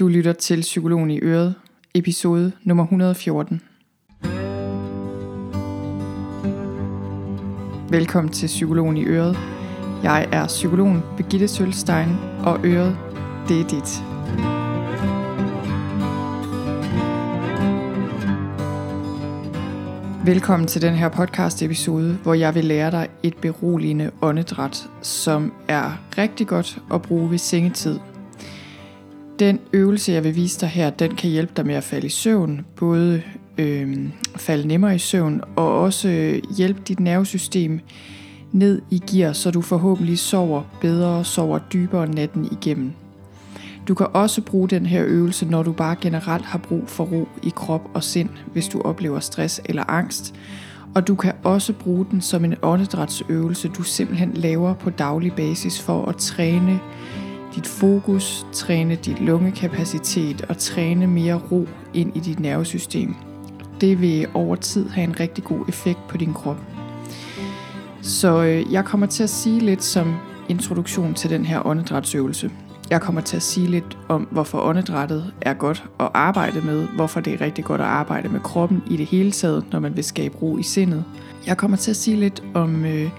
Du lytter til Psykologen i Øret, episode nummer 114. Velkommen til Psykologen i Øret. Jeg er psykologen Birgitte Sølstein, og Øret, det er dit. Velkommen til den her podcast episode, hvor jeg vil lære dig et beroligende åndedræt, som er rigtig godt at bruge ved sengetid – den øvelse, jeg vil vise dig her, den kan hjælpe dig med at falde i søvn. Både øh, falde nemmere i søvn, og også øh, hjælpe dit nervesystem ned i gear, så du forhåbentlig sover bedre og sover dybere natten igennem. Du kan også bruge den her øvelse, når du bare generelt har brug for ro i krop og sind, hvis du oplever stress eller angst. Og du kan også bruge den som en åndedrætsøvelse, du simpelthen laver på daglig basis for at træne dit fokus, træne dit lungekapacitet og træne mere ro ind i dit nervesystem. Det vil over tid have en rigtig god effekt på din krop. Så øh, jeg kommer til at sige lidt som introduktion til den her åndedrætsøvelse. Jeg kommer til at sige lidt om, hvorfor åndedrættet er godt at arbejde med, hvorfor det er rigtig godt at arbejde med kroppen i det hele taget, når man vil skabe ro i sindet. Jeg kommer til at sige lidt om øh,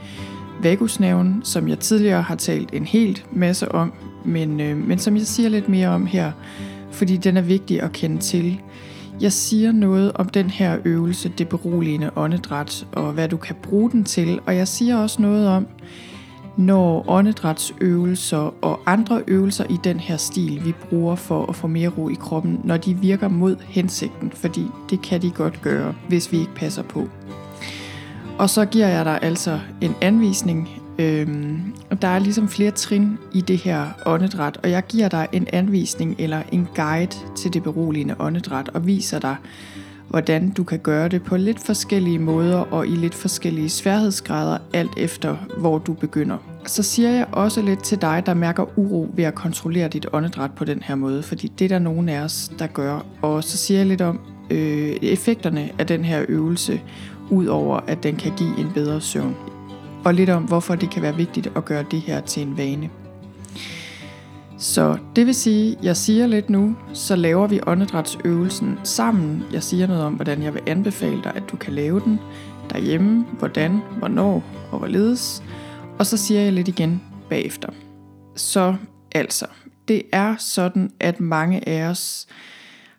vagusnerven, som jeg tidligere har talt en helt masse om men, øh, men som jeg siger lidt mere om her, fordi den er vigtig at kende til. Jeg siger noget om den her øvelse, det beroligende åndedræt, og hvad du kan bruge den til, og jeg siger også noget om, når åndedrætsøvelser og andre øvelser i den her stil, vi bruger for at få mere ro i kroppen, når de virker mod hensigten, fordi det kan de godt gøre, hvis vi ikke passer på. Og så giver jeg dig altså en anvisning Øhm, og der er ligesom flere trin i det her åndedræt, og jeg giver dig en anvisning eller en guide til det beroligende åndedræt og viser dig, hvordan du kan gøre det på lidt forskellige måder og i lidt forskellige sværhedsgrader, alt efter hvor du begynder. Så siger jeg også lidt til dig, der mærker uro ved at kontrollere dit åndedræt på den her måde, fordi det er der nogen af os, der gør. Og så siger jeg lidt om øh, effekterne af den her øvelse, udover at den kan give en bedre søvn og lidt om, hvorfor det kan være vigtigt at gøre det her til en vane. Så det vil sige, jeg siger lidt nu, så laver vi åndedrætsøvelsen sammen. Jeg siger noget om, hvordan jeg vil anbefale dig, at du kan lave den derhjemme, hvordan, hvornår og hvorledes. Og så siger jeg lidt igen bagefter. Så altså, det er sådan, at mange af os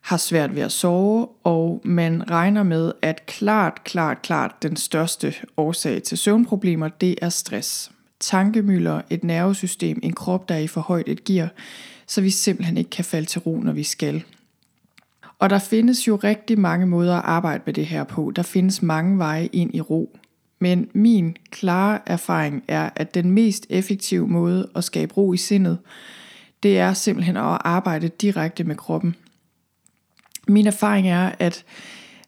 har svært ved at sove, og man regner med, at klart, klart, klart den største årsag til søvnproblemer, det er stress. Tankemøller, et nervesystem, en krop, der er i for højt et gear, så vi simpelthen ikke kan falde til ro, når vi skal. Og der findes jo rigtig mange måder at arbejde med det her på. Der findes mange veje ind i ro. Men min klare erfaring er, at den mest effektive måde at skabe ro i sindet, det er simpelthen at arbejde direkte med kroppen. Min erfaring er, at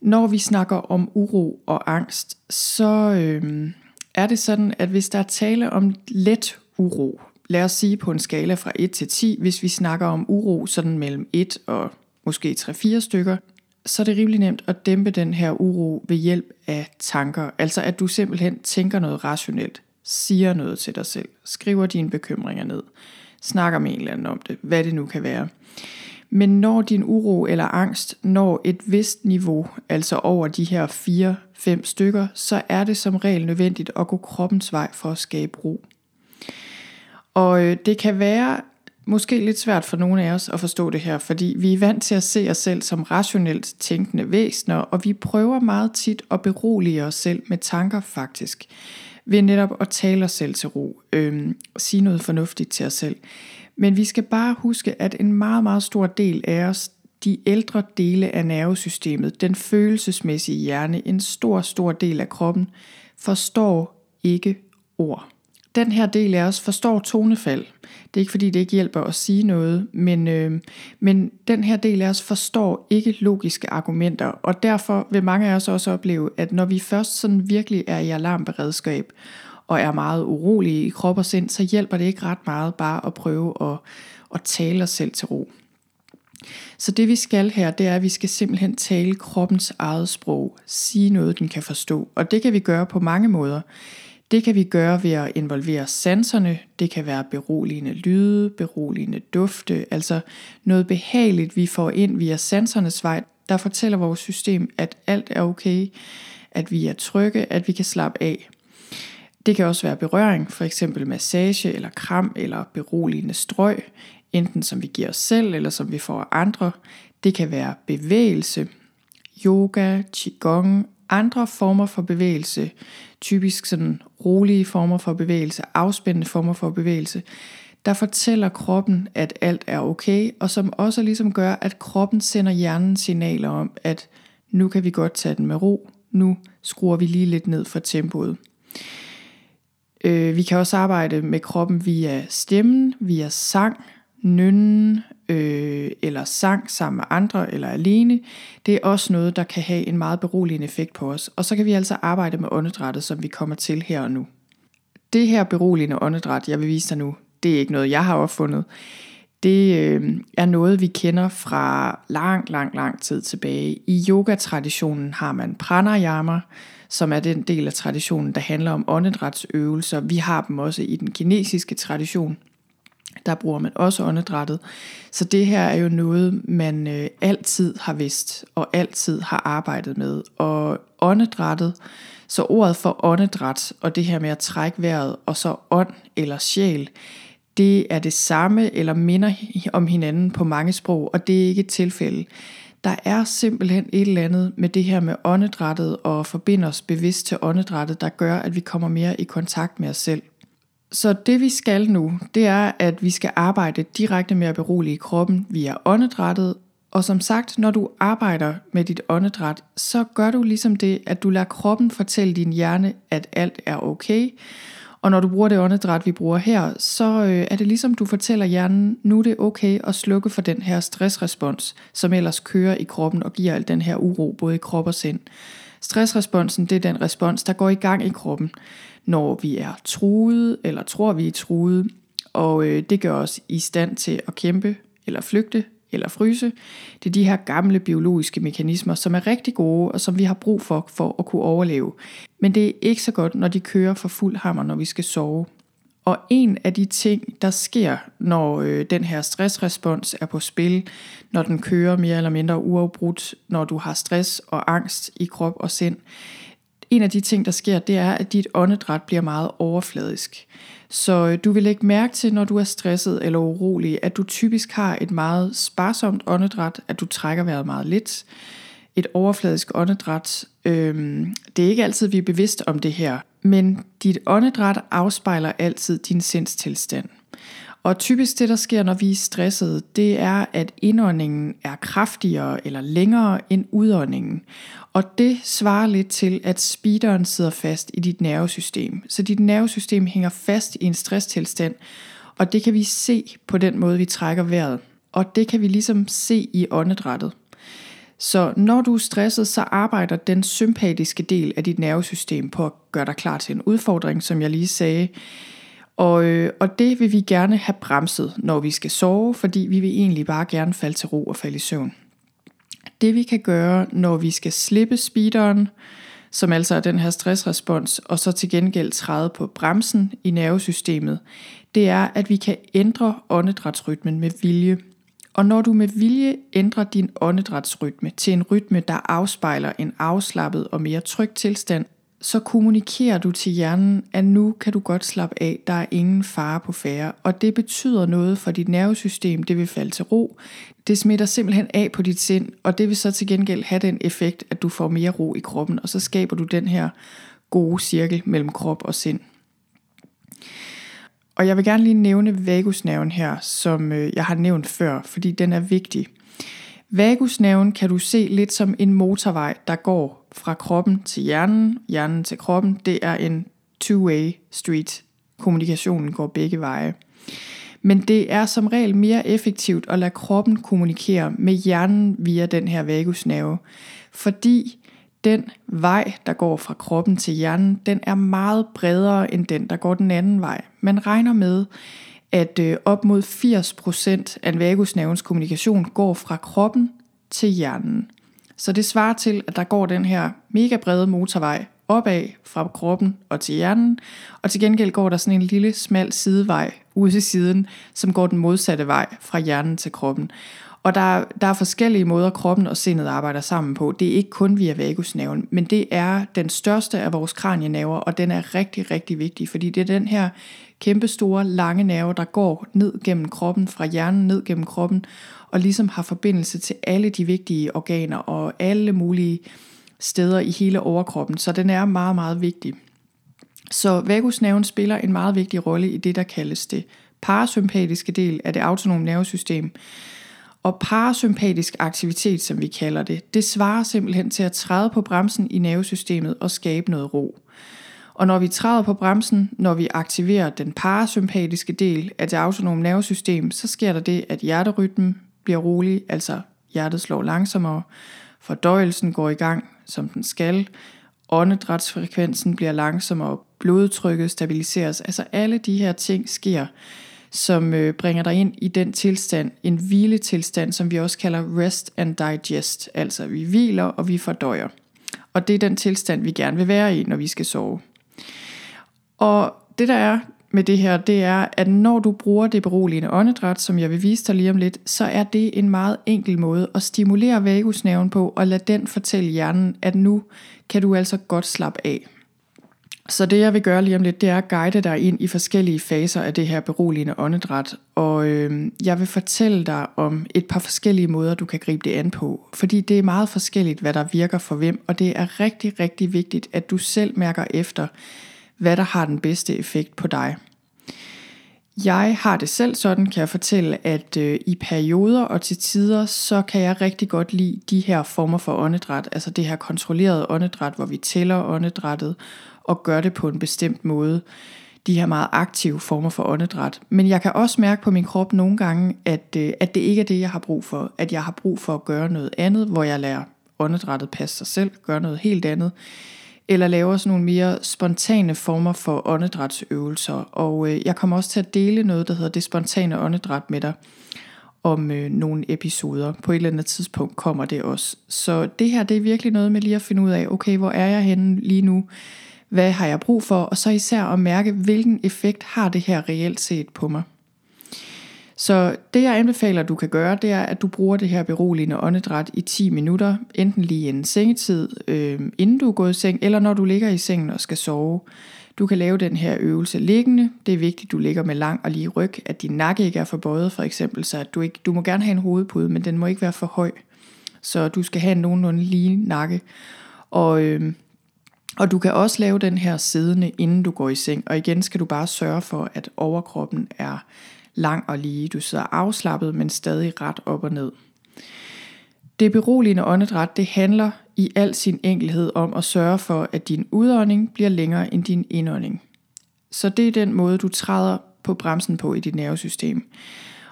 når vi snakker om uro og angst, så øh, er det sådan, at hvis der er tale om let uro, lad os sige på en skala fra 1 til 10, hvis vi snakker om uro sådan mellem 1 og måske 3-4 stykker, så er det rimelig nemt at dæmpe den her uro ved hjælp af tanker. Altså at du simpelthen tænker noget rationelt, siger noget til dig selv, skriver dine bekymringer ned, snakker med en eller anden om det, hvad det nu kan være. Men når din uro eller angst når et vist niveau, altså over de her 4-5 stykker, så er det som regel nødvendigt at gå kroppens vej for at skabe ro. Og øh, det kan være måske lidt svært for nogle af os at forstå det her, fordi vi er vant til at se os selv som rationelt tænkende væsener, og vi prøver meget tit at berolige os selv med tanker faktisk, ved netop at tale os selv til ro, øh, sige noget fornuftigt til os selv. Men vi skal bare huske, at en meget, meget stor del af os, de ældre dele af nervesystemet, den følelsesmæssige hjerne, en stor, stor del af kroppen, forstår ikke ord. Den her del af os forstår tonefald. Det er ikke fordi, det ikke hjælper at sige noget, men, øh, men den her del af os forstår ikke logiske argumenter, og derfor vil mange af os også opleve, at når vi først sådan virkelig er i alarmberedskab, og er meget urolige i krop og sind, så hjælper det ikke ret meget bare at prøve at, at tale os selv til ro. Så det vi skal her, det er, at vi skal simpelthen tale kroppens eget sprog, sige noget, den kan forstå. Og det kan vi gøre på mange måder. Det kan vi gøre ved at involvere sanserne. Det kan være beroligende lyde, beroligende dufte, altså noget behageligt, vi får ind via sansernes vej, der fortæller vores system, at alt er okay, at vi er trygge, at vi kan slappe af. Det kan også være berøring, for eksempel massage eller kram eller beroligende strøg, enten som vi giver os selv eller som vi får af andre. Det kan være bevægelse, yoga, qigong, andre former for bevægelse, typisk sådan rolige former for bevægelse, afspændende former for bevægelse, der fortæller kroppen, at alt er okay, og som også ligesom gør, at kroppen sender hjernen signaler om, at nu kan vi godt tage den med ro, nu skruer vi lige lidt ned for tempoet. Øh, vi kan også arbejde med kroppen via stemmen, via sang, nynnen øh, eller sang sammen med andre eller alene. Det er også noget, der kan have en meget beroligende effekt på os. Og så kan vi altså arbejde med åndedrættet, som vi kommer til her og nu. Det her beroligende åndedræt, jeg vil vise dig nu, det er ikke noget, jeg har opfundet. Det øh, er noget, vi kender fra lang, lang, lang tid tilbage. I yogatraditionen har man pranayama, som er den del af traditionen, der handler om åndedrætsøvelser. Vi har dem også i den kinesiske tradition. Der bruger man også åndedrættet. Så det her er jo noget, man øh, altid har vidst og altid har arbejdet med. Og åndedrættet, så ordet for åndedræt og det her med at trække vejret og så ånd eller sjæl, det er det samme eller minder om hinanden på mange sprog, og det er ikke et tilfælde. Der er simpelthen et eller andet med det her med åndedrættet og forbinde os bevidst til åndedrættet, der gør, at vi kommer mere i kontakt med os selv. Så det vi skal nu, det er, at vi skal arbejde direkte med at berolige kroppen via åndedrættet. Og som sagt, når du arbejder med dit åndedræt, så gør du ligesom det, at du lader kroppen fortælle din hjerne, at alt er okay. Og når du bruger det åndedræt, vi bruger her, så øh, er det ligesom du fortæller hjernen, nu er det okay at slukke for den her stressrespons, som ellers kører i kroppen og giver al den her uro, både i krop og sind. Stressresponsen, det er den respons, der går i gang i kroppen, når vi er truet, eller tror vi er truet, og øh, det gør os i stand til at kæmpe, eller flygte, eller fryse. Det er de her gamle biologiske mekanismer, som er rigtig gode, og som vi har brug for, for at kunne overleve. Men det er ikke så godt, når de kører for fuld hammer, når vi skal sove. Og en af de ting, der sker, når øh, den her stressrespons er på spil, når den kører mere eller mindre uafbrudt, når du har stress og angst i krop og sind, en af de ting, der sker, det er, at dit åndedræt bliver meget overfladisk. Så øh, du vil lægge mærke til, når du er stresset eller urolig, at du typisk har et meget sparsomt åndedræt, at du trækker vejret meget lidt. Et overfladisk åndedræt. Øhm, det er ikke altid, vi er bevidst om det her, men dit åndedræt afspejler altid din sindstilstand. Og typisk det, der sker, når vi er stressede, det er, at indåndingen er kraftigere eller længere end udåndingen. Og det svarer lidt til, at speederen sidder fast i dit nervesystem. Så dit nervesystem hænger fast i en stresstilstand, og det kan vi se på den måde, vi trækker vejret. Og det kan vi ligesom se i åndedrættet. Så når du er stresset, så arbejder den sympatiske del af dit nervesystem på at gøre dig klar til en udfordring, som jeg lige sagde. Og, øh, og det vil vi gerne have bremset, når vi skal sove, fordi vi vil egentlig bare gerne falde til ro og falde i søvn. Det vi kan gøre, når vi skal slippe speederen, som altså er den her stressrespons, og så til gengæld træde på bremsen i nervesystemet, det er, at vi kan ændre åndedrætsrytmen med vilje. Og når du med vilje ændrer din åndedrætsrytme til en rytme, der afspejler en afslappet og mere tryg tilstand, så kommunikerer du til hjernen, at nu kan du godt slappe af, der er ingen fare på færre. Og det betyder noget for dit nervesystem, det vil falde til ro. Det smitter simpelthen af på dit sind, og det vil så til gengæld have den effekt, at du får mere ro i kroppen, og så skaber du den her gode cirkel mellem krop og sind. Og jeg vil gerne lige nævne vagusnerven her, som øh, jeg har nævnt før, fordi den er vigtig. Vagusnerven kan du se lidt som en motorvej, der går fra kroppen til hjernen, hjernen til kroppen. Det er en two-way street. Kommunikationen går begge veje. Men det er som regel mere effektivt at lade kroppen kommunikere med hjernen via den her vagusnerve, fordi den vej, der går fra kroppen til hjernen, den er meget bredere end den, der går den anden vej. Man regner med, at øh, op mod 80% af vagusnervens kommunikation går fra kroppen til hjernen. Så det svarer til, at der går den her mega brede motorvej opad fra kroppen og til hjernen, og til gengæld går der sådan en lille smal sidevej ud til siden, som går den modsatte vej fra hjernen til kroppen. Og der, der er forskellige måder, kroppen og sindet arbejder sammen på. Det er ikke kun via vagusnerven, men det er den største af vores kranienerver, og den er rigtig, rigtig vigtig, fordi det er den her kæmpe store, lange nerve, der går ned gennem kroppen, fra hjernen ned gennem kroppen, og ligesom har forbindelse til alle de vigtige organer og alle mulige steder i hele overkroppen. Så den er meget, meget vigtig. Så vagusnerven spiller en meget vigtig rolle i det, der kaldes det parasympatiske del af det autonome nervesystem. Og parasympatisk aktivitet, som vi kalder det, det svarer simpelthen til at træde på bremsen i nervesystemet og skabe noget ro. Og når vi træder på bremsen, når vi aktiverer den parasympatiske del af det autonome nervesystem, så sker der det, at hjerterytmen bliver rolig, altså hjertet slår langsommere, fordøjelsen går i gang, som den skal, åndedrætsfrekvensen bliver langsommere, blodtrykket stabiliseres. Altså alle de her ting sker, som øh, bringer dig ind i den tilstand, en hviletilstand, som vi også kalder rest and digest. Altså vi hviler og vi fordøjer. Og det er den tilstand, vi gerne vil være i, når vi skal sove. Og det der er med det her, det er, at når du bruger det beroligende åndedræt, som jeg vil vise dig lige om lidt, så er det en meget enkel måde at stimulere vagusnerven på, og lade den fortælle hjernen, at nu kan du altså godt slappe af. Så det jeg vil gøre lige om lidt, det er at guide dig ind i forskellige faser af det her beroligende åndedræt. Og øh, jeg vil fortælle dig om et par forskellige måder, du kan gribe det an på. Fordi det er meget forskelligt, hvad der virker for hvem. Og det er rigtig, rigtig vigtigt, at du selv mærker efter, hvad der har den bedste effekt på dig. Jeg har det selv sådan, kan jeg fortælle, at øh, i perioder og til tider, så kan jeg rigtig godt lide de her former for åndedræt, altså det her kontrollerede åndedræt, hvor vi tæller åndedrættet og gør det på en bestemt måde. De her meget aktive former for åndedræt. Men jeg kan også mærke på min krop nogle gange, at, øh, at det ikke er det, jeg har brug for. At jeg har brug for at gøre noget andet, hvor jeg lærer åndedrættet passe sig selv, gøre noget helt andet eller laver sådan nogle mere spontane former for åndedrætsøvelser. Og øh, jeg kommer også til at dele noget, der hedder det spontane åndedræt med dig om øh, nogle episoder. På et eller andet tidspunkt kommer det også. Så det her, det er virkelig noget med lige at finde ud af, okay, hvor er jeg henne lige nu? Hvad har jeg brug for? Og så især at mærke, hvilken effekt har det her reelt set på mig. Så det jeg anbefaler, du kan gøre, det er, at du bruger det her beroligende åndedræt i 10 minutter, enten lige en sengetid, øh, inden du er gået i seng, eller når du ligger i sengen og skal sove. Du kan lave den her øvelse liggende. Det er vigtigt, at du ligger med lang og lige ryg, at din nakke ikke er for bøjet for eksempel, så at du, ikke, du må gerne have en hovedpude, men den må ikke være for høj. Så du skal have en nogenlunde lige nakke. Og, øh, og du kan også lave den her siddende, inden du går i seng. Og igen skal du bare sørge for, at overkroppen er lang og lige. Du sidder afslappet, men stadig ret op og ned. Det beroligende åndedræt, det handler i al sin enkelhed om at sørge for, at din udånding bliver længere end din indånding. Så det er den måde, du træder på bremsen på i dit nervesystem.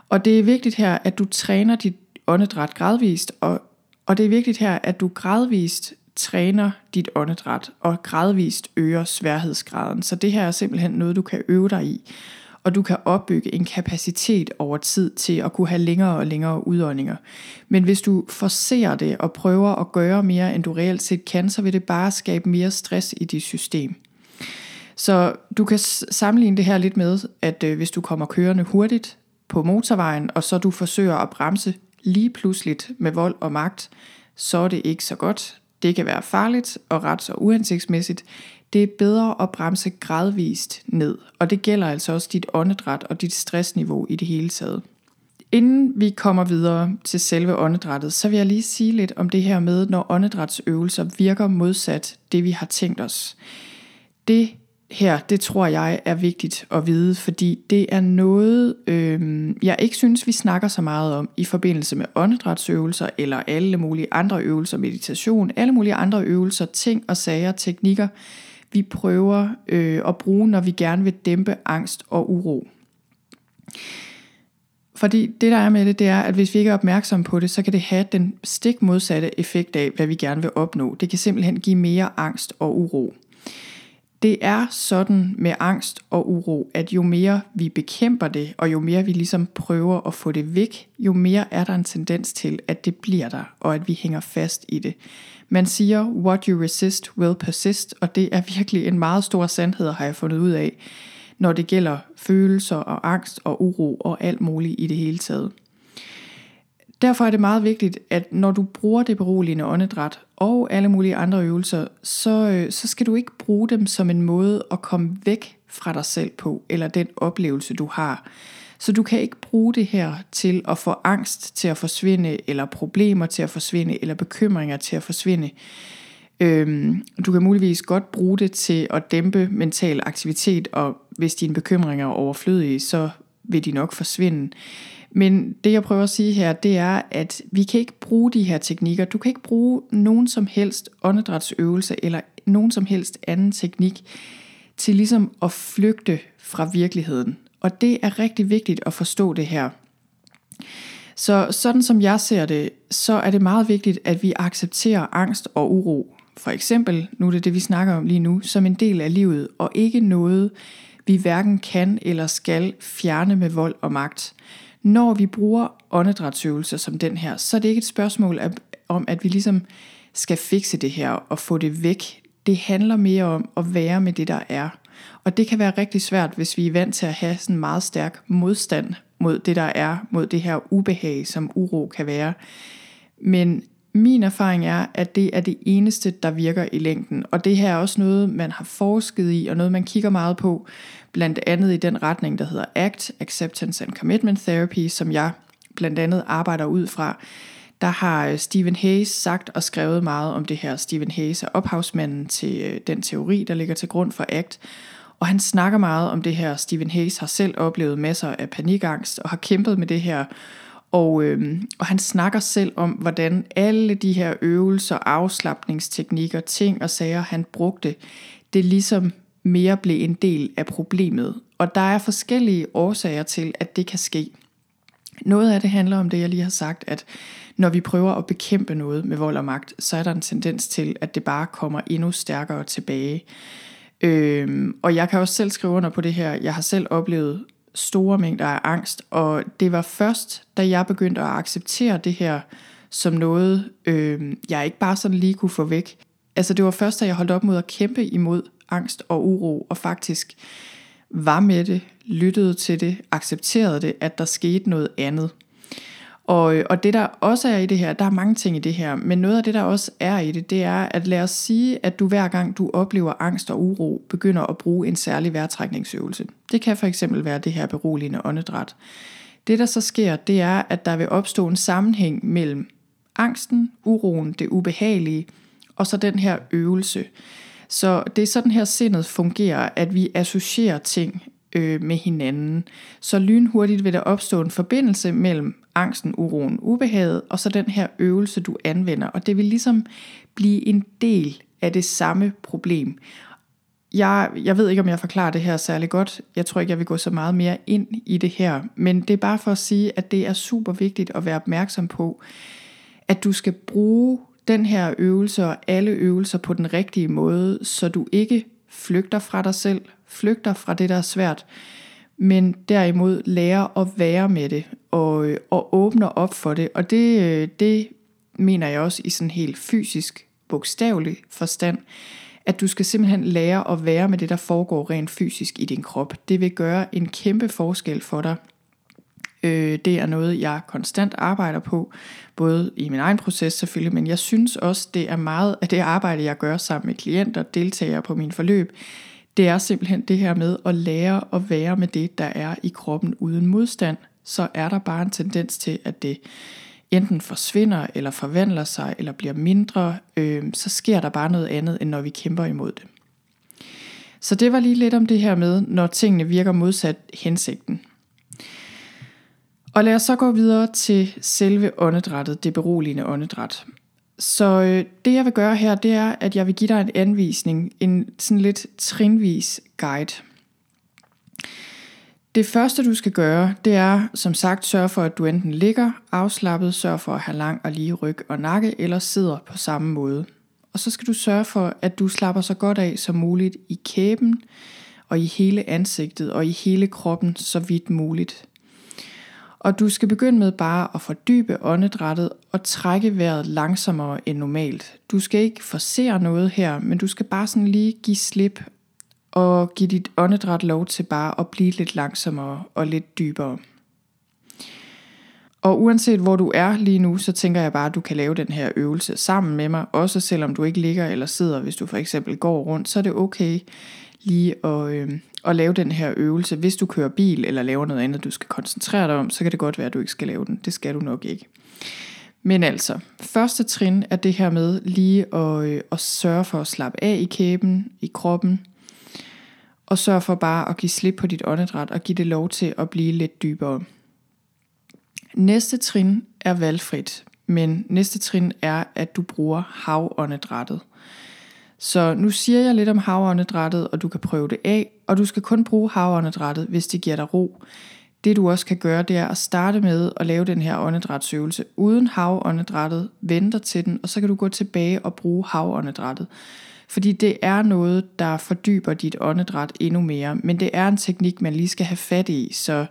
Og det er vigtigt her, at du træner dit åndedræt gradvist, og, og det er vigtigt her, at du gradvist træner dit åndedræt og gradvist øger sværhedsgraden. Så det her er simpelthen noget, du kan øve dig i og du kan opbygge en kapacitet over tid til at kunne have længere og længere udåndinger. Men hvis du forser det og prøver at gøre mere, end du reelt set kan, så vil det bare skabe mere stress i dit system. Så du kan sammenligne det her lidt med, at øh, hvis du kommer kørende hurtigt på motorvejen, og så du forsøger at bremse lige pludseligt med vold og magt, så er det ikke så godt. Det kan være farligt og ret så uhensigtsmæssigt. Det er bedre at bremse gradvist ned, og det gælder altså også dit åndedræt og dit stressniveau i det hele taget. Inden vi kommer videre til selve åndedrættet, så vil jeg lige sige lidt om det her med, når åndedrætsøvelser virker modsat det, vi har tænkt os. Det her, det tror jeg er vigtigt at vide, fordi det er noget, øh, jeg ikke synes, vi snakker så meget om i forbindelse med åndedrætsøvelser, eller alle mulige andre øvelser, meditation, alle mulige andre øvelser, ting og sager, teknikker, vi prøver øh, at bruge, når vi gerne vil dæmpe angst og uro. Fordi det der er med det, det er, at hvis vi ikke er opmærksomme på det, så kan det have den stik modsatte effekt af, hvad vi gerne vil opnå. Det kan simpelthen give mere angst og uro. Det er sådan med angst og uro, at jo mere vi bekæmper det, og jo mere vi ligesom prøver at få det væk, jo mere er der en tendens til, at det bliver der, og at vi hænger fast i det. Man siger, what you resist will persist, og det er virkelig en meget stor sandhed, har jeg fundet ud af, når det gælder følelser og angst og uro og alt muligt i det hele taget. Derfor er det meget vigtigt, at når du bruger det beroligende åndedræt og alle mulige andre øvelser, så, øh, så skal du ikke bruge dem som en måde at komme væk fra dig selv på, eller den oplevelse, du har. Så du kan ikke bruge det her til at få angst til at forsvinde, eller problemer til at forsvinde, eller bekymringer til at forsvinde. Øhm, du kan muligvis godt bruge det til at dæmpe mental aktivitet, og hvis dine bekymringer er overflødige, så vil de nok forsvinde. Men det jeg prøver at sige her, det er, at vi kan ikke bruge de her teknikker. Du kan ikke bruge nogen som helst åndedrætsøvelse eller nogen som helst anden teknik til ligesom at flygte fra virkeligheden. Og det er rigtig vigtigt at forstå det her. Så sådan som jeg ser det, så er det meget vigtigt, at vi accepterer angst og uro. For eksempel, nu er det det, vi snakker om lige nu, som en del af livet, og ikke noget, vi hverken kan eller skal fjerne med vold og magt. Når vi bruger åndedrætsøvelser som den her, så er det ikke et spørgsmål om, at vi ligesom skal fikse det her og få det væk. Det handler mere om at være med det, der er. Og det kan være rigtig svært, hvis vi er vant til at have sådan meget stærk modstand mod det, der er, mod det her ubehag, som uro kan være. Men min erfaring er, at det er det eneste, der virker i længden. Og det her er også noget, man har forsket i, og noget, man kigger meget på, blandt andet i den retning, der hedder ACT, Acceptance and Commitment Therapy, som jeg blandt andet arbejder ud fra. Der har øh, Stephen Hayes sagt og skrevet meget om det her. Stephen Hayes er ophavsmanden til øh, den teori, der ligger til grund for ACT. Og han snakker meget om det her. Stephen Hayes har selv oplevet masser af panikangst og har kæmpet med det her og, øhm, og han snakker selv om, hvordan alle de her øvelser, afslappningsteknikker, ting og sager, han brugte, det ligesom mere blev en del af problemet. Og der er forskellige årsager til, at det kan ske. Noget af det handler om det, jeg lige har sagt, at når vi prøver at bekæmpe noget med vold og magt, så er der en tendens til, at det bare kommer endnu stærkere tilbage. Øhm, og jeg kan også selv skrive under på det her. Jeg har selv oplevet store mængder af angst, og det var først, da jeg begyndte at acceptere det her som noget, øh, jeg ikke bare sådan lige kunne få væk. Altså det var først, da jeg holdt op mod at kæmpe imod angst og uro, og faktisk var med det, lyttede til det, accepterede det, at der skete noget andet. Og, øh, og det der også er i det her, der er mange ting i det her, men noget af det der også er i det, det er at lad os sige, at du hver gang du oplever angst og uro, begynder at bruge en særlig vejrtrækningsøvelse. Det kan for eksempel være det her beroligende åndedræt. Det der så sker, det er, at der vil opstå en sammenhæng mellem angsten, uroen, det ubehagelige, og så den her øvelse. Så det er sådan her sindet fungerer, at vi associerer ting øh, med hinanden. Så lynhurtigt vil der opstå en forbindelse mellem angsten, uroen, ubehaget, og så den her øvelse, du anvender. Og det vil ligesom blive en del af det samme problem. Jeg, jeg ved ikke, om jeg forklarer det her særlig godt. Jeg tror ikke, jeg vil gå så meget mere ind i det her. Men det er bare for at sige, at det er super vigtigt at være opmærksom på, at du skal bruge den her øvelse og alle øvelser på den rigtige måde, så du ikke flygter fra dig selv, flygter fra det, der er svært, men derimod lærer at være med det og, øh, og åbner op for det. Og det, øh, det mener jeg også i sådan helt fysisk, bogstavelig forstand, at du skal simpelthen lære at være med det, der foregår rent fysisk i din krop. Det vil gøre en kæmpe forskel for dig. Øh, det er noget, jeg konstant arbejder på, både i min egen proces selvfølgelig, men jeg synes også, det er meget af det arbejde, jeg gør sammen med klienter, deltagere på min forløb, det er simpelthen det her med at lære at være med det, der er i kroppen uden modstand. Så er der bare en tendens til, at det enten forsvinder, eller forvandler sig, eller bliver mindre. Øh, så sker der bare noget andet, end når vi kæmper imod det. Så det var lige lidt om det her med, når tingene virker modsat hensigten. Og lad os så gå videre til selve åndedrættet, det beroligende åndedræt. Så øh, det jeg vil gøre her, det er, at jeg vil give dig en anvisning, en sådan lidt trinvis guide. Det første du skal gøre, det er som sagt sørge for, at du enten ligger afslappet, sørg for at have lang og lige ryg og nakke, eller sidder på samme måde. Og så skal du sørge for, at du slapper så godt af som muligt i kæben, og i hele ansigtet og i hele kroppen så vidt muligt. Og du skal begynde med bare at fordybe åndedrættet og trække vejret langsommere end normalt. Du skal ikke forsere noget her, men du skal bare sådan lige give slip og give dit åndedræt lov til bare at blive lidt langsommere og lidt dybere. Og uanset hvor du er lige nu, så tænker jeg bare, at du kan lave den her øvelse sammen med mig, også selvom du ikke ligger eller sidder, hvis du for eksempel går rundt, så er det okay lige at, øh, at lave den her øvelse. Hvis du kører bil eller laver noget andet, du skal koncentrere dig om, så kan det godt være, at du ikke skal lave den. Det skal du nok ikke. Men altså, første trin er det her med lige at, øh, at sørge for at slappe af i kæben, i kroppen, og sørge for bare at give slip på dit åndedræt og give det lov til at blive lidt dybere. Næste trin er valgfrit, men næste trin er, at du bruger havåndedrættet. Så nu siger jeg lidt om havåndedrættet, og du kan prøve det af, og du skal kun bruge havåndedrættet, hvis det giver dig ro. Det du også kan gøre, det er at starte med at lave den her åndedrætsøvelse uden havåndedrættet, venter til den, og så kan du gå tilbage og bruge havåndedrættet. Fordi det er noget, der fordyber dit åndedræt endnu mere, men det er en teknik, man lige skal have fat i, så,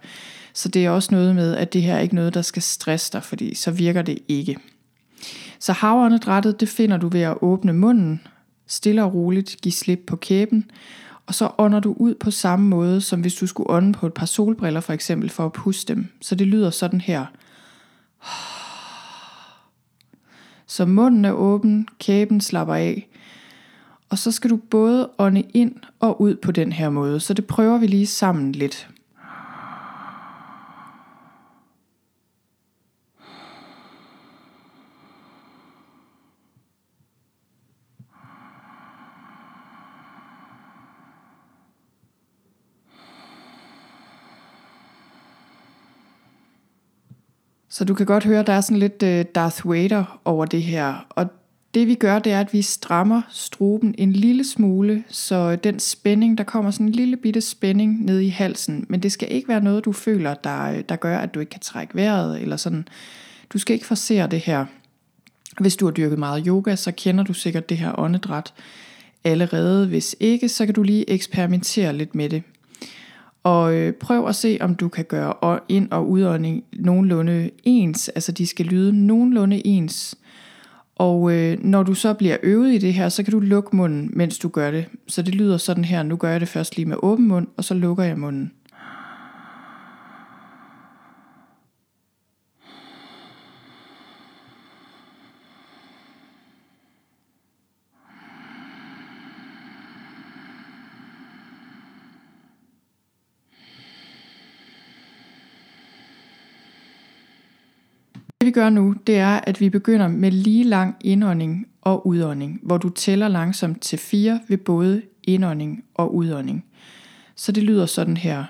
så det er også noget med, at det her er ikke noget, der skal stresse dig, fordi så virker det ikke. Så havåndedrættet, det finder du ved at åbne munden, stille og roligt give slip på kæben, og så ånder du ud på samme måde, som hvis du skulle ånde på et par solbriller for eksempel, for at puste dem. Så det lyder sådan her. Så munden er åben, kæben slapper af, og så skal du både ånde ind og ud på den her måde, så det prøver vi lige sammen lidt. Så du kan godt høre, der er sådan lidt øh, Darth Vader over det her. Og det vi gør, det er, at vi strammer struben en lille smule, så den spænding, der kommer sådan en lille bitte spænding ned i halsen. Men det skal ikke være noget, du føler, der, øh, der gør, at du ikke kan trække vejret, eller sådan. Du skal ikke forsere det her. Hvis du har dyrket meget yoga, så kender du sikkert det her åndedræt allerede. Hvis ikke, så kan du lige eksperimentere lidt med det. Og øh, prøv at se, om du kan gøre ind- og udånding nogenlunde ens. Altså de skal lyde nogenlunde ens. Og øh, når du så bliver øvet i det her, så kan du lukke munden, mens du gør det. Så det lyder sådan her. Nu gør jeg det først lige med åben mund, og så lukker jeg munden. Vi gør nu, det er, at vi begynder med lige lang indånding og udånding, hvor du tæller langsomt til 4 ved både indånding og udånding. Så det lyder sådan her.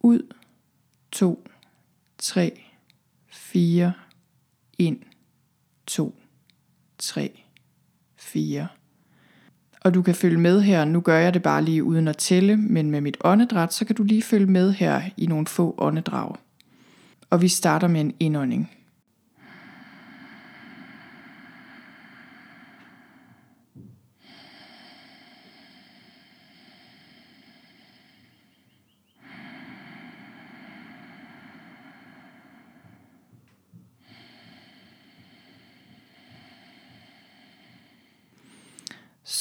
Ud, 2, 3, 4, ind, 2, 3, 4. Og du kan følge med her, nu gør jeg det bare lige uden at tælle, men med mit åndedræt, så kan du lige følge med her i nogle få åndedrag. Og vi starter med en indånding.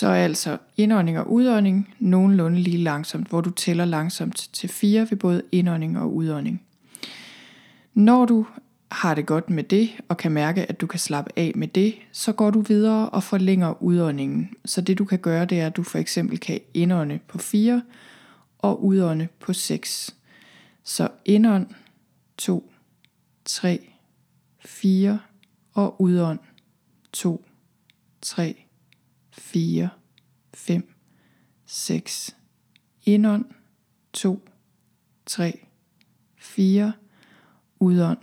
Så er altså indånding og udånding nogenlunde lige langsomt, hvor du tæller langsomt til 4 ved både indånding og udånding. Når du har det godt med det, og kan mærke, at du kan slappe af med det, så går du videre og forlænger udåndingen. Så det du kan gøre, det er, at du for eksempel kan indånde på 4 og udånde på 6. Så indånd 2, 3, 4 og udånd 2, 3, 4, 5, 6. Indånd 2, 3, 4 udånd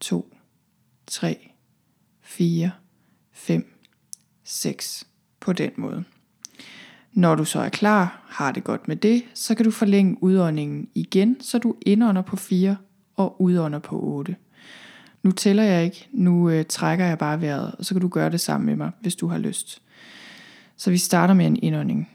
2, 3, 4, 5, 6 på den måde. Når du så er klar, har det godt med det, så kan du forlænge udåndingen igen, så du indånder på 4 og udånder på 8. Nu tæller jeg ikke, nu øh, trækker jeg bare vejret, og så kan du gøre det sammen med mig, hvis du har lyst. Så vi starter med en indånding.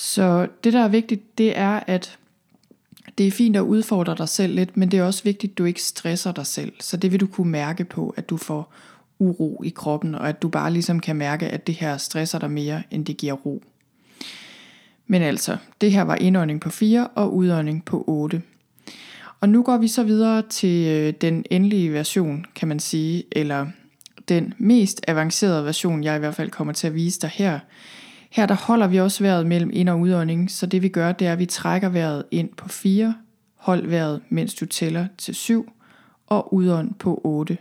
Så det, der er vigtigt, det er, at det er fint at udfordre dig selv lidt, men det er også vigtigt, at du ikke stresser dig selv. Så det vil du kunne mærke på, at du får uro i kroppen, og at du bare ligesom kan mærke, at det her stresser dig mere, end det giver ro. Men altså, det her var indånding på 4 og udånding på 8. Og nu går vi så videre til øh, den endelige version, kan man sige, eller den mest avancerede version, jeg i hvert fald kommer til at vise dig her. Her der holder vi også vejret mellem ind- og udånding, så det vi gør, det er, at vi trækker vejret ind på 4, hold vejret, mens du tæller til 7, og udånd på 8.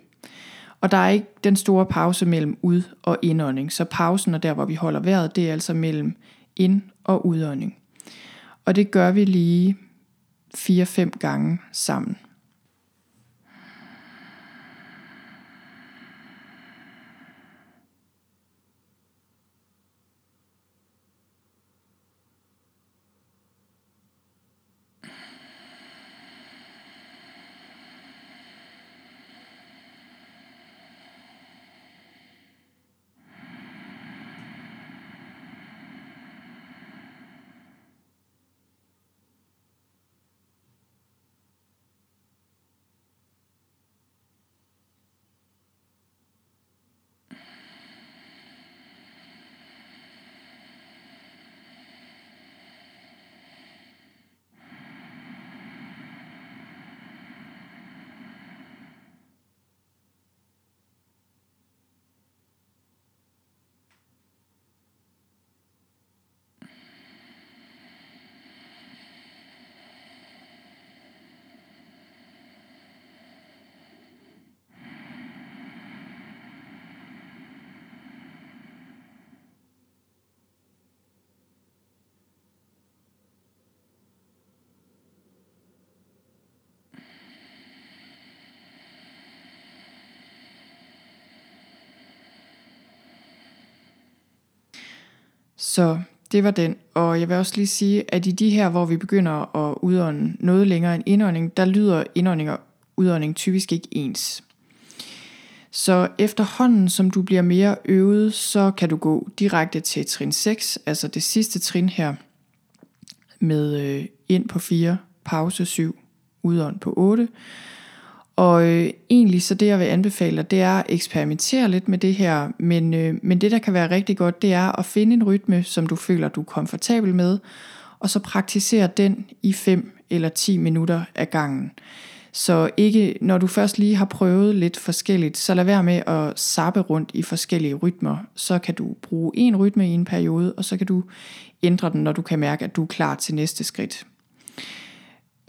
Og der er ikke den store pause mellem ud- og indånding, så pausen og der, hvor vi holder vejret, det er altså mellem ind- og udånding. Og det gør vi lige 4-5 gange sammen. Så det var den. Og jeg vil også lige sige, at i de her, hvor vi begynder at udånde noget længere end indånding, der lyder indånding og udånding typisk ikke ens. Så efterhånden, som du bliver mere øvet, så kan du gå direkte til trin 6, altså det sidste trin her, med øh, ind på 4, pause 7, udånd på 8. Og øh, egentlig så det jeg vil anbefale dig, det er at eksperimentere lidt med det her, men, øh, men det der kan være rigtig godt, det er at finde en rytme, som du føler du er komfortabel med, og så praktisere den i 5 eller 10 minutter af gangen. Så ikke, når du først lige har prøvet lidt forskelligt, så lad være med at sappe rundt i forskellige rytmer. Så kan du bruge en rytme i en periode, og så kan du ændre den, når du kan mærke, at du er klar til næste skridt.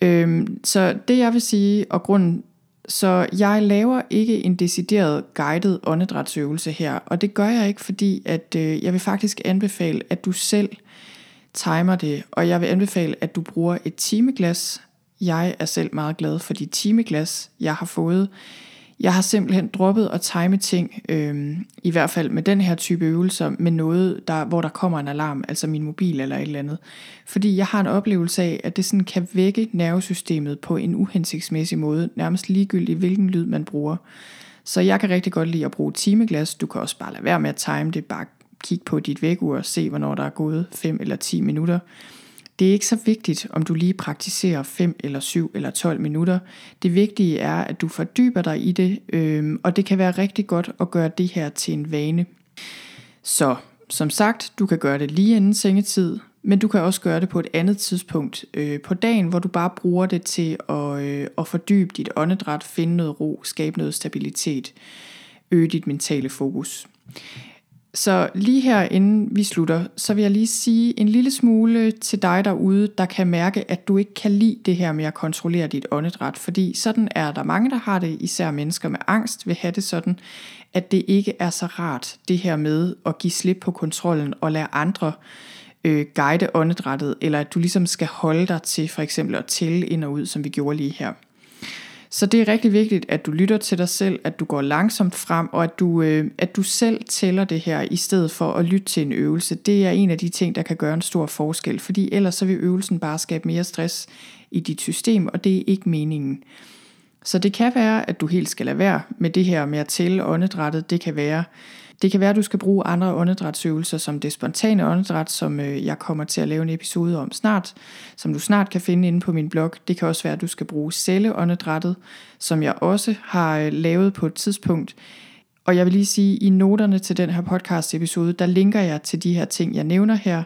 Øhm, så det jeg vil sige, og grunden så jeg laver ikke en decideret guided åndedrætsøvelse her, og det gør jeg ikke, fordi at øh, jeg vil faktisk anbefale, at du selv timer det, og jeg vil anbefale, at du bruger et timeglas. Jeg er selv meget glad for de timeglas, jeg har fået. Jeg har simpelthen droppet at time ting, øh, i hvert fald med den her type øvelser, med noget, der, hvor der kommer en alarm, altså min mobil eller et eller andet. Fordi jeg har en oplevelse af, at det sådan kan vække nervesystemet på en uhensigtsmæssig måde, nærmest ligegyldigt hvilken lyd man bruger. Så jeg kan rigtig godt lide at bruge timeglas. Du kan også bare lade være med at time det, bare kigge på dit vækkeur og se, hvornår der er gået 5 eller 10 minutter. Det er ikke så vigtigt, om du lige praktiserer 5 eller 7 eller 12 minutter. Det vigtige er, at du fordyber dig i det, øh, og det kan være rigtig godt at gøre det her til en vane. Så som sagt, du kan gøre det lige inden sengetid, men du kan også gøre det på et andet tidspunkt øh, på dagen, hvor du bare bruger det til at, øh, at fordybe dit åndedræt, finde noget ro, skabe noget stabilitet. øge dit mentale fokus. Så lige her inden vi slutter, så vil jeg lige sige en lille smule til dig derude, der kan mærke, at du ikke kan lide det her med at kontrollere dit åndedræt. Fordi sådan er der mange, der har det, især mennesker med angst, vil have det sådan, at det ikke er så rart, det her med at give slip på kontrollen og lade andre øh, guide åndedrættet, eller at du ligesom skal holde dig til for eksempel at tælle ind og ud, som vi gjorde lige her. Så det er rigtig vigtigt, at du lytter til dig selv, at du går langsomt frem, og at du, øh, at du selv tæller det her, i stedet for at lytte til en øvelse. Det er en af de ting, der kan gøre en stor forskel, fordi ellers så vil øvelsen bare skabe mere stress i dit system, og det er ikke meningen. Så det kan være, at du helt skal lade være med det her med at tælle åndedrættet. Det kan være, det kan være, at du skal bruge andre åndedrætsøvelser, som det spontane åndedræt, som øh, jeg kommer til at lave en episode om snart, som du snart kan finde inde på min blog. Det kan også være, at du skal bruge celleåndedrættet, som jeg også har øh, lavet på et tidspunkt. Og jeg vil lige sige, at i noterne til den her podcast episode, der linker jeg til de her ting, jeg nævner her.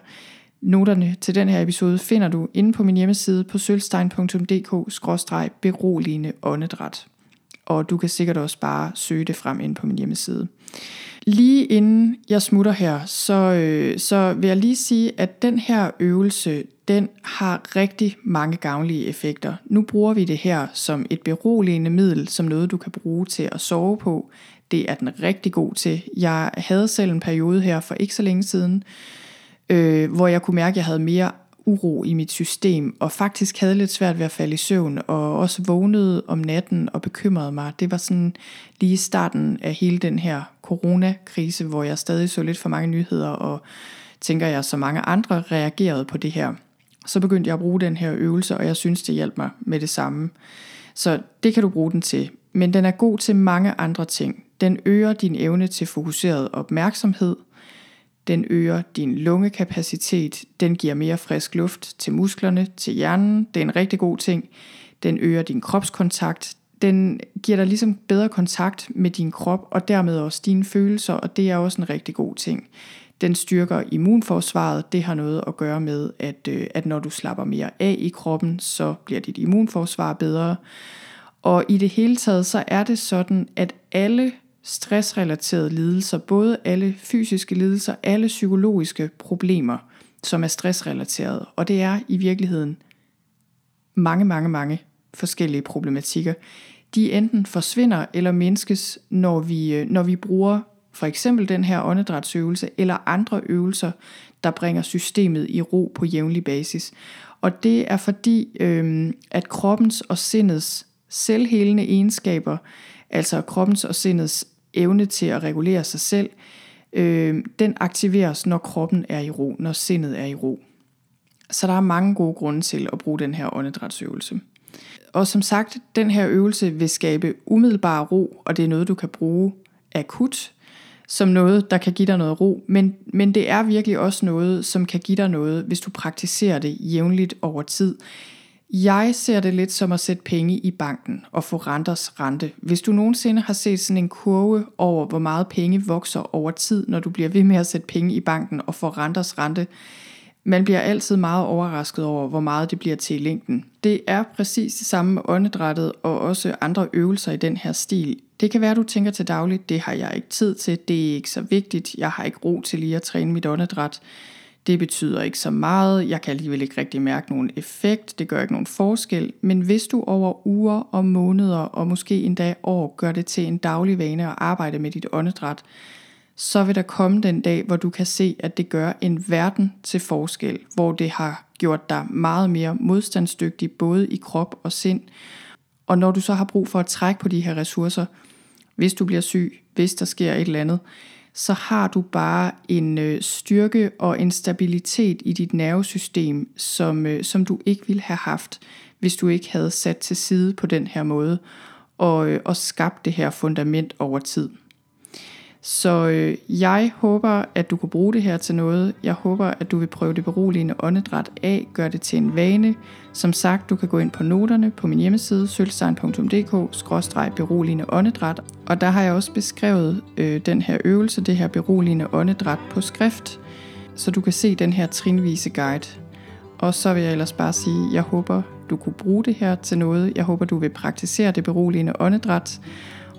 Noterne til den her episode finder du inde på min hjemmeside på sølvstein.dk-beroligende åndedræt. Og du kan sikkert også bare søge det frem ind på min hjemmeside. Lige inden jeg smutter her, så, øh, så vil jeg lige sige, at den her øvelse, den har rigtig mange gavnlige effekter. Nu bruger vi det her som et beroligende middel, som noget du kan bruge til at sove på. Det er den rigtig god til. Jeg havde selv en periode her for ikke så længe siden, øh, hvor jeg kunne mærke, at jeg havde mere uro i mit system, og faktisk havde lidt svært ved at falde i søvn, og også vågnede om natten og bekymrede mig. Det var sådan lige starten af hele den her coronakrise, hvor jeg stadig så lidt for mange nyheder, og tænker jeg, så mange andre reagerede på det her. Så begyndte jeg at bruge den her øvelse, og jeg synes, det hjalp mig med det samme. Så det kan du bruge den til. Men den er god til mange andre ting. Den øger din evne til fokuseret opmærksomhed – den øger din lungekapacitet, den giver mere frisk luft til musklerne, til hjernen, det er en rigtig god ting. Den øger din kropskontakt, den giver dig ligesom bedre kontakt med din krop og dermed også dine følelser, og det er også en rigtig god ting. Den styrker immunforsvaret, det har noget at gøre med, at, øh, at når du slapper mere af i kroppen, så bliver dit immunforsvar bedre. Og i det hele taget, så er det sådan, at alle stressrelaterede lidelser, både alle fysiske lidelser, alle psykologiske problemer, som er stressrelaterede. Og det er i virkeligheden mange, mange, mange forskellige problematikker. De enten forsvinder eller mindskes, når vi, øh, når vi bruger for eksempel den her åndedrætsøvelse eller andre øvelser, der bringer systemet i ro på jævnlig basis. Og det er fordi, øh, at kroppens og sindets selvhelende egenskaber, altså kroppens og sindets evne til at regulere sig selv, øh, den aktiveres, når kroppen er i ro, når sindet er i ro. Så der er mange gode grunde til at bruge den her åndedrætsøvelse. Og som sagt, den her øvelse vil skabe umiddelbar ro, og det er noget, du kan bruge akut, som noget, der kan give dig noget ro, men, men det er virkelig også noget, som kan give dig noget, hvis du praktiserer det jævnligt over tid. Jeg ser det lidt som at sætte penge i banken og få renters rente. Hvis du nogensinde har set sådan en kurve over, hvor meget penge vokser over tid, når du bliver ved med at sætte penge i banken og få renters rente, man bliver altid meget overrasket over, hvor meget det bliver til i længden. Det er præcis det samme med åndedrættet og også andre øvelser i den her stil. Det kan være, du tænker til dagligt, det har jeg ikke tid til, det er ikke så vigtigt, jeg har ikke ro til lige at træne mit åndedræt. Det betyder ikke så meget, jeg kan alligevel ikke rigtig mærke nogen effekt, det gør ikke nogen forskel, men hvis du over uger og måneder og måske endda år gør det til en daglig vane at arbejde med dit åndedræt, så vil der komme den dag, hvor du kan se, at det gør en verden til forskel, hvor det har gjort dig meget mere modstandsdygtig både i krop og sind. Og når du så har brug for at trække på de her ressourcer, hvis du bliver syg, hvis der sker et eller andet, så har du bare en øh, styrke og en stabilitet i dit nervesystem, som, øh, som du ikke ville have haft, hvis du ikke havde sat til side på den her måde og, øh, og skabt det her fundament over tid. Så øh, jeg håber, at du kan bruge det her til noget. Jeg håber, at du vil prøve det beroligende åndedræt af. Gør det til en vane. Som sagt, du kan gå ind på noterne på min hjemmeside, sølvstein.dk-beroligende åndedræt. Og der har jeg også beskrevet øh, den her øvelse, det her beroligende åndedræt på skrift, så du kan se den her trinvise guide. Og så vil jeg ellers bare sige, jeg håber, du kunne bruge det her til noget. Jeg håber, du vil praktisere det beroligende åndedræt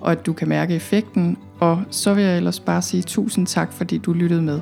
og at du kan mærke effekten. Og så vil jeg ellers bare sige tusind tak, fordi du lyttede med.